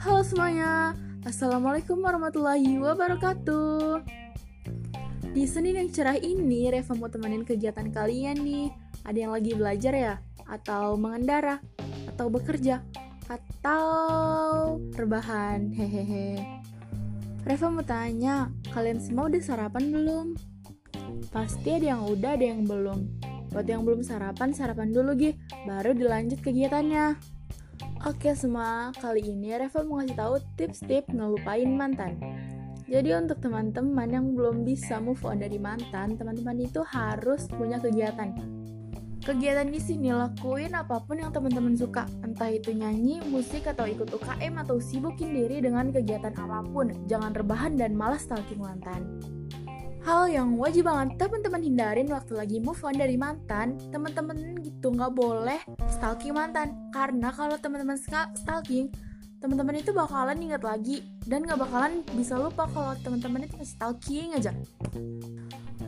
Halo semuanya, Assalamualaikum warahmatullahi wabarakatuh Di Senin yang cerah ini, Reva mau temenin kegiatan kalian nih Ada yang lagi belajar ya? Atau mengendara? Atau bekerja? Atau rebahan? Hehehe Reva mau tanya, kalian semua udah sarapan belum? Pasti ada yang udah, ada yang belum Buat yang belum sarapan, sarapan dulu Gi Baru dilanjut kegiatannya Oke semua, kali ini Reva mau ngasih tahu tips-tips ngelupain mantan. Jadi untuk teman-teman yang belum bisa move on dari mantan, teman-teman itu harus punya kegiatan. Kegiatan di sini lakuin apa pun yang teman-teman suka, entah itu nyanyi, musik, atau ikut UKM, atau sibukin diri dengan kegiatan apa pun. Jangan rebahan dan malas stalking mantan. Hal yang wajib banget teman-teman hindarin waktu lagi move on dari mantan, teman-teman gitu nggak boleh stalking mantan. Karena kalau teman-teman stalking, teman-teman itu bakalan ingat lagi dan nggak bakalan bisa lupa kalau teman-teman itu masih stalking aja.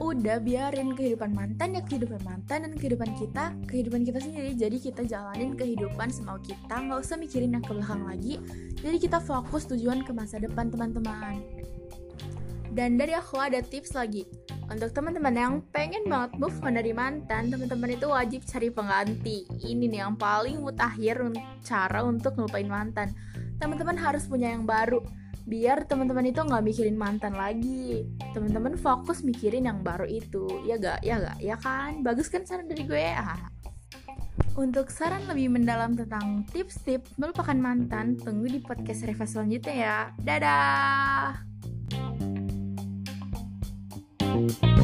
Udah biarin kehidupan mantan ya kehidupan mantan dan kehidupan kita kehidupan kita sendiri. Jadi kita jalanin kehidupan semau kita, nggak usah mikirin yang ke belakang lagi. Jadi kita fokus tujuan ke masa depan teman-teman. Dan dari aku ada tips lagi. Untuk teman-teman yang pengen banget move on dari mantan, teman-teman itu wajib cari pengganti. Ini nih yang paling mutakhir cara untuk ngelupain mantan. Teman-teman harus punya yang baru. Biar teman-teman itu nggak mikirin mantan lagi. Teman-teman fokus mikirin yang baru itu. Ya gak? Ya gak? Ya kan? Bagus kan saran dari gue? Ah. Untuk saran lebih mendalam tentang tips-tips melupakan mantan, tunggu di podcast Reva selanjutnya ya. Dadah! Thank you.